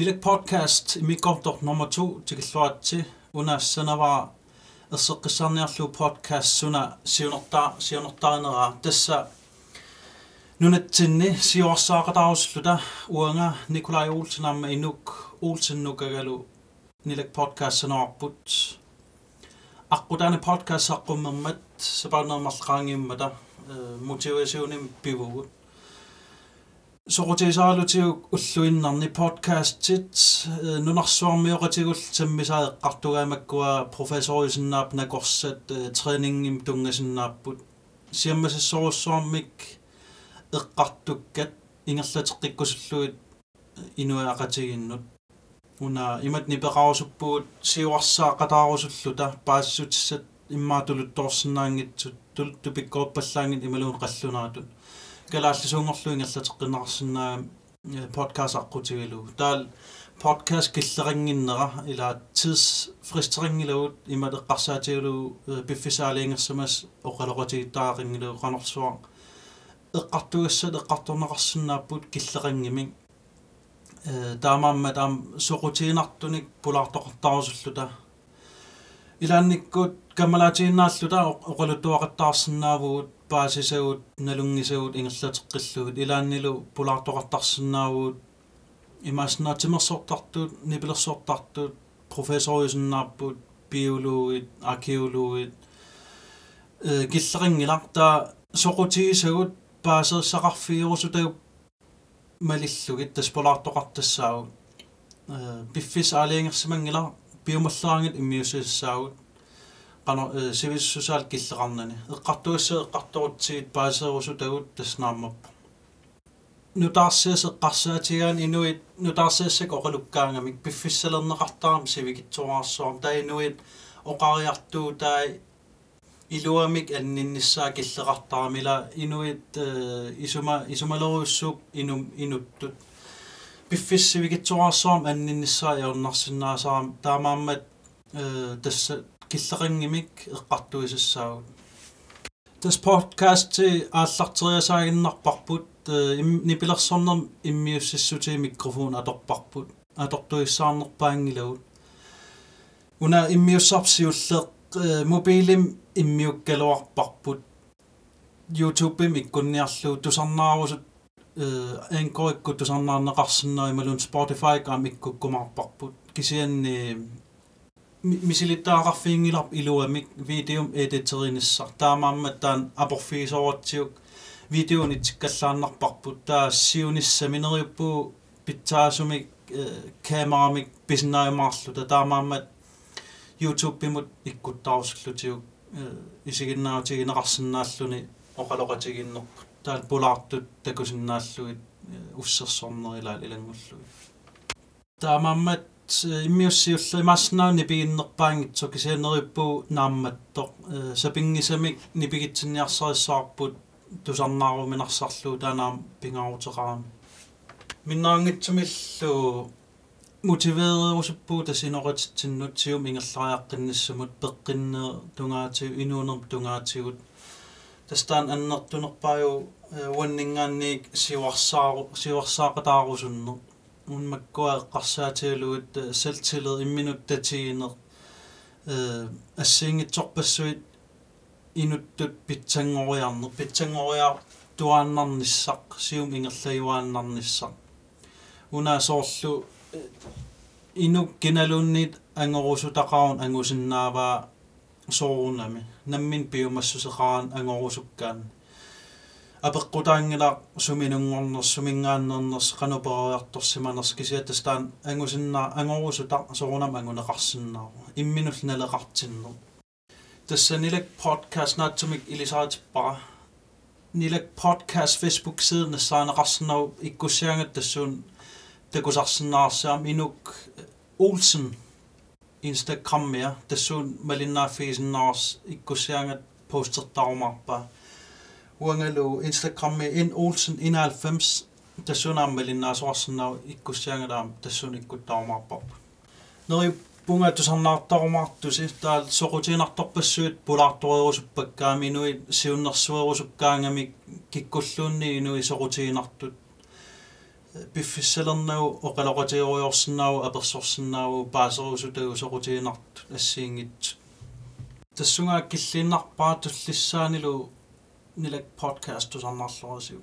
Lille podcast i mi godot nummer to til gillwad til. Una syna var ysgysarniarlw podcast syna siwnodaanera. Dysa nunatsinni siorsaaqataarusluta uanga Nikolai Olsen am inuk Olsen nukagalu Lille podcast syna orput. Akkudane podcast aqummammat sabarnermarlaangimmata motivatioonim pivugut. Soqutiisaalutiu ulluinnarni podcastit nunarsuarmiоqatigul sammisaaeqqartugaamakkuа professorisinnaap nakorsat traininngim tungasinnaapпут сиаммасассорусsuarmik эққартуккат ингерлатеққиккусуллуит инуаақатигиннут уна имат нипеқарусуппуут сиуарсаақатаарусуллута паассутиссат иммаатулутторсинаангитсут тултупиккооппаллаангит ималуун қаллунаатут галааллисуунгорлу ингерлатеққинарсинаа podcast аққутигилу таал podcast киллерингиннера ила tidsfristeringilавут ималеққарсаатигилу пиффисаалиингерсамас оқалоқатигиттаарингилу қанорсуа эққартугассат эққарторнеқарсинааппут киллерингимик э таамаамма таам соқутиинартуник пулаартоқартарусуллута илаанниккут камалаатииннааллута оқалуттуақаттаарсинаавуут паасисагут налунгисагут ингерлатеққиллугут илааннилу пулаартоқартарсинаавуут имааснаатимерсортартуут нипилерсортартуут профессориусиннааппут биологит аркеологит э киллерингиларта соқутигисагут паасерсақарфиорусутагу малиллугит тас пулаартоқартассаагут э пиффис аалиангерсимангила биомаллаангит иммиусиссаагут qano sivissusaal killeqarnani eqqartuassa eqqartorutsigit paaserusutagут tasnaammappa nutaarsias eqqarsaatigaan inuit nutaarsiassak oqalukkaangamik piffissalerneqartaram sivikitsuaarsuam taa inuit oqariartuu taa iluamik anninnissaa killeqartaramila inuit isuma isumaleruussuk inum inuttut piffissivigitsuaarsuam anninnissaa iornarsinnaasaram taamaammat tassa киллеқингимик эққартуисассаагут тас подкаст ти ааллартериасаагиннарпарпут нипилерсорнер иммиуссиссути микрофон аторпарпут атортуиссаарнерпаангилагут уна иммиуссарсиуллеқ мобилим иммиуккалуарпарпут. YouTube-им иккунниарлу тусарнаарусут энкорикку тусарнаарнеқарсиннери малун Spotify кам иккуккумаарпарпут. Кисианни мисилиттаагаарфиингилар илуамик видеум эдитеринissar таамааммат таан апорфиисоортиук видеони тиккаллааннарпарпут таа сиуниссаминериуппу питсаасумик камерамик писнааймаарлута таамааммат YouTube пимут иккуттаарусуллутиук исигиннаутигинеқарсинааллуни оқалоқатигиннерпут таал пулаартут такусиннааллугит уссерсорнерилаал илангуллуги таамааммат miusi ulle masna nibi innerpaang tokiseenerippu naammatto sapingisamik nipigitsinniarsarissaarput tusarnaaruminarsallu taanaam pingaaruteraami minnaangitsumillu motiveererusuppu tasinoritsitsinnutium ingerlariaqqinnissamut peqqinne tungaatiu inuunerp tungaatigut tastaan annertunerpaju uanningaanniik siwarsaaru siwarsaaqataarusunne эққарсаатигалугут салтилер имминуттатигинер э ассиингитсорпассуит инуттут питсангориарнер питсангориар туааннарниссақ сиум ингерлаюааннарниссақ унаасоорлу инук киналууннит ангорусутақарун ангусиннааваа соорунами наммин пиумассусеқаран ангорусуккаан апеққутаангила суминунгорнер сумингааннернерс канупериарторсиманерс кисиаттастаан ангусиннаа ангорусута сорунам ангунеқарсиннаару имминул налеқартиннер тассанилак подкаст наатсумик илисаатиппара нилак подкаст фейсбук сиден саанеқарсинару иккуссиангат тассуун такусарсинаарсаам инук Olsen Instagram mere тассуун малиннааффигисиннаарс иккуссиангат постертарумарпаа уангалу Instagram in Olsen 91 тассунааммалиннаасуарсинаа иккуссиангалаам тассуниккуттаармаарпарп нери пунга тусарнаартарумаартуси таал соқутиинарторпассуит пулаарторерусуппаккаами инуи сиуннэрсуерусуккаангами киккуллуунни инуи соқутиинартут пиффиссалернау оқалоқатиориорсиннааву аперсорсиннааву паасерусутагу соқутиинарт ассиингит тассунгаа киллииннарпаа туллиссаанилу нилак подкаст тусарнарлорисиу